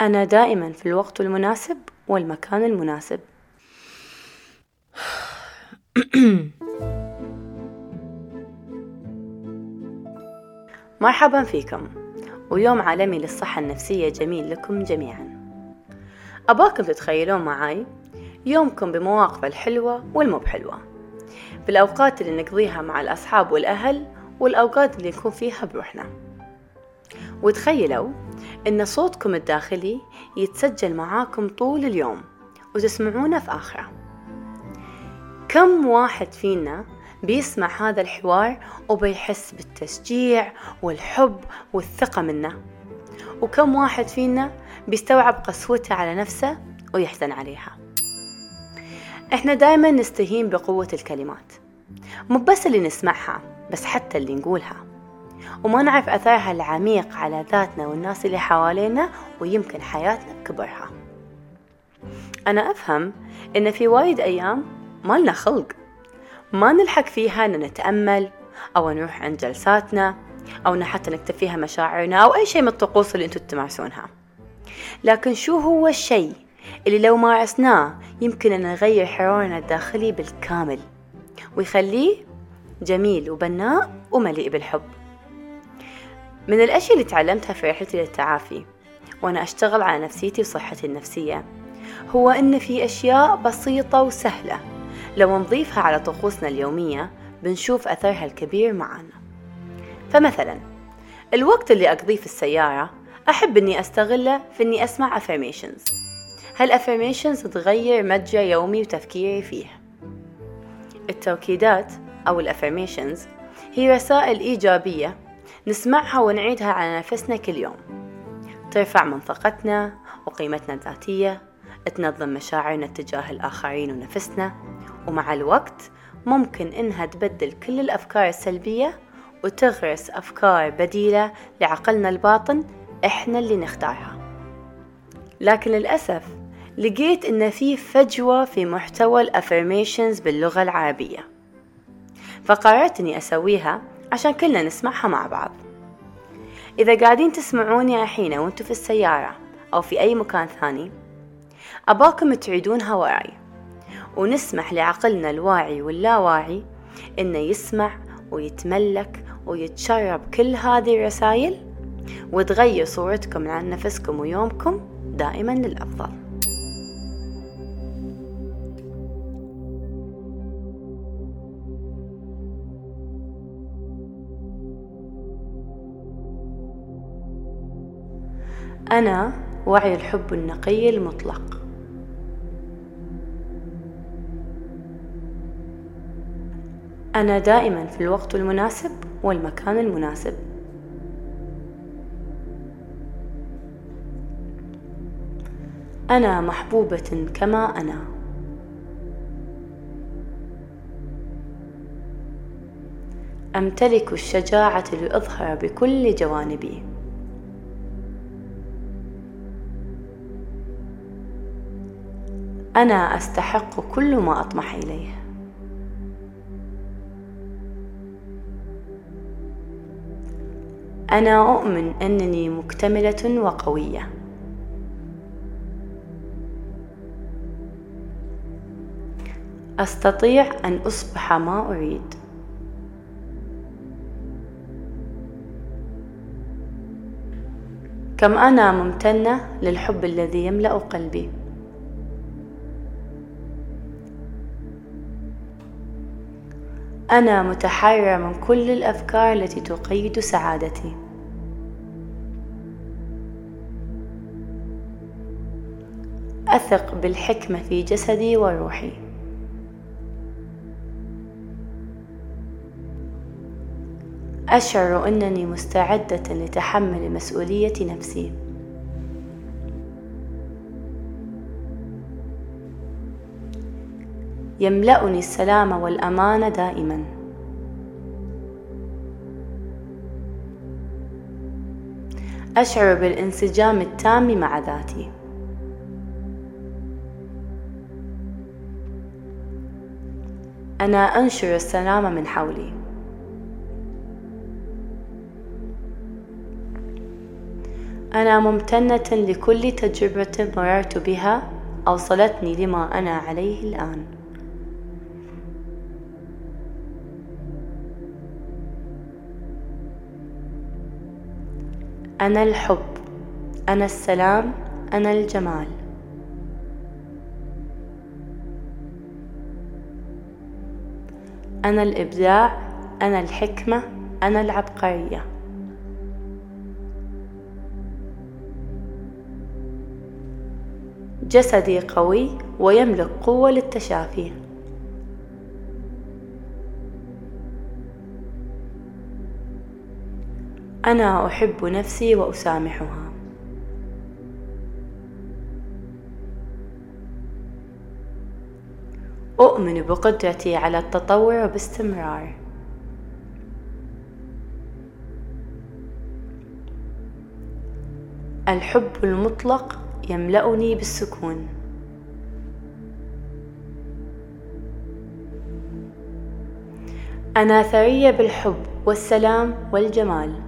أنا دائما في الوقت المناسب والمكان المناسب. مرحبا فيكم ويوم عالمي للصحة النفسية جميل لكم جميعا. أباكم تتخيلون معاي يومكم بمواقفه الحلوة والمو بحلوة. بالأوقات اللي نقضيها مع الأصحاب والأهل والأوقات اللي نكون فيها بروحنا. وتخيلوا إن صوتكم الداخلي يتسجل معاكم طول اليوم وتسمعونه في آخره. كم واحد فينا بيسمع هذا الحوار وبيحس بالتشجيع والحب والثقة منه؟ وكم واحد فينا بيستوعب قسوته على نفسه ويحزن عليها؟ إحنا دايما نستهين بقوة الكلمات. مو بس اللي نسمعها بس حتى اللي نقولها. وما نعرف أثرها العميق على ذاتنا والناس اللي حوالينا ويمكن حياتنا بكبرها. أنا أفهم إن في وايد أيام ما لنا خلق. ما نلحق فيها إن نتأمل أو نروح عند جلساتنا أو حتى نكتب فيها مشاعرنا أو أي شيء من الطقوس اللي أنتم تمارسونها لكن شو هو الشيء اللي لو مارسناه يمكن أن نغير حوارنا الداخلي بالكامل ويخليه جميل وبناء ومليء بالحب؟ من الأشياء اللي تعلمتها في رحلتي للتعافي وأنا أشتغل على نفسيتي وصحتي النفسية هو إن في أشياء بسيطة وسهلة لو نضيفها على طقوسنا اليومية بنشوف أثرها الكبير معانا فمثلا الوقت اللي أقضيه في السيارة أحب إني أستغله في إني أسمع affirmations. هالأفرميشنز تغير متجر يومي وتفكيري فيه؟ التوكيدات أو الأفرميشنز هي رسائل إيجابية نسمعها ونعيدها على نفسنا كل يوم. ترفع من ثقتنا وقيمتنا الذاتية تنظم مشاعرنا تجاه الآخرين ونفسنا ومع الوقت ممكن إنها تبدل كل الأفكار السلبية وتغرس أفكار بديلة لعقلنا الباطن إحنا اللي نختارها. لكن للأسف لقيت إن في فجوة في محتوى الأفرميشنز باللغة العربية. فقررت إني أسويها عشان كلنا نسمعها مع بعض. إذا قاعدين تسمعوني الحين وانتوا في السيارة أو في أي مكان ثاني أباكم تعيدونها وراي ونسمح لعقلنا الواعي واللاواعي إنه يسمع ويتملك ويتشرب كل هذه الرسائل وتغير صورتكم عن نفسكم ويومكم دائما للأفضل. أنا وعي الحب النقي المطلق. أنا دائما في الوقت المناسب والمكان المناسب. أنا محبوبة كما أنا. أمتلك الشجاعة لأظهر بكل جوانبي. أنا أستحق كل ما أطمح إليه. أنا أؤمن أنني مكتملة وقوية. أستطيع أن أصبح ما أريد. كم أنا ممتنة للحب الذي يملأ قلبي. أنا متحررة من كل الأفكار التي تقيد سعادتي. أثق بالحكمة في جسدي وروحي. أشعر أنني مستعدة لتحمل مسؤولية نفسي. يملأني السلام والأمان دائما. أشعر بالانسجام التام مع ذاتي. أنا أنشر السلام من حولي. أنا ممتنة لكل تجربة مررت بها أوصلتني لما أنا عليه الآن. أنا الحب أنا السلام أنا الجمال. أنا الإبداع أنا الحكمة أنا العبقرية. جسدي قوي ويملك قوة للتشافي. أنا أحب نفسي وأسامحها. أؤمن بقدرتي على التطور باستمرار. الحب المطلق يملأني بالسكون. أنا ثرية بالحب والسلام والجمال.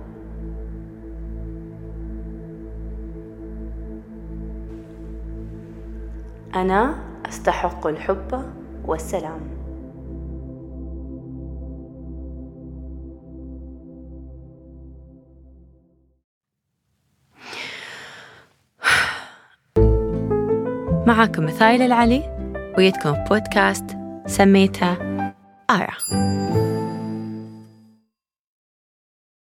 أنا أستحق الحب والسلام. معكم مثايل العلي ويدكم بودكاست سميته آرة.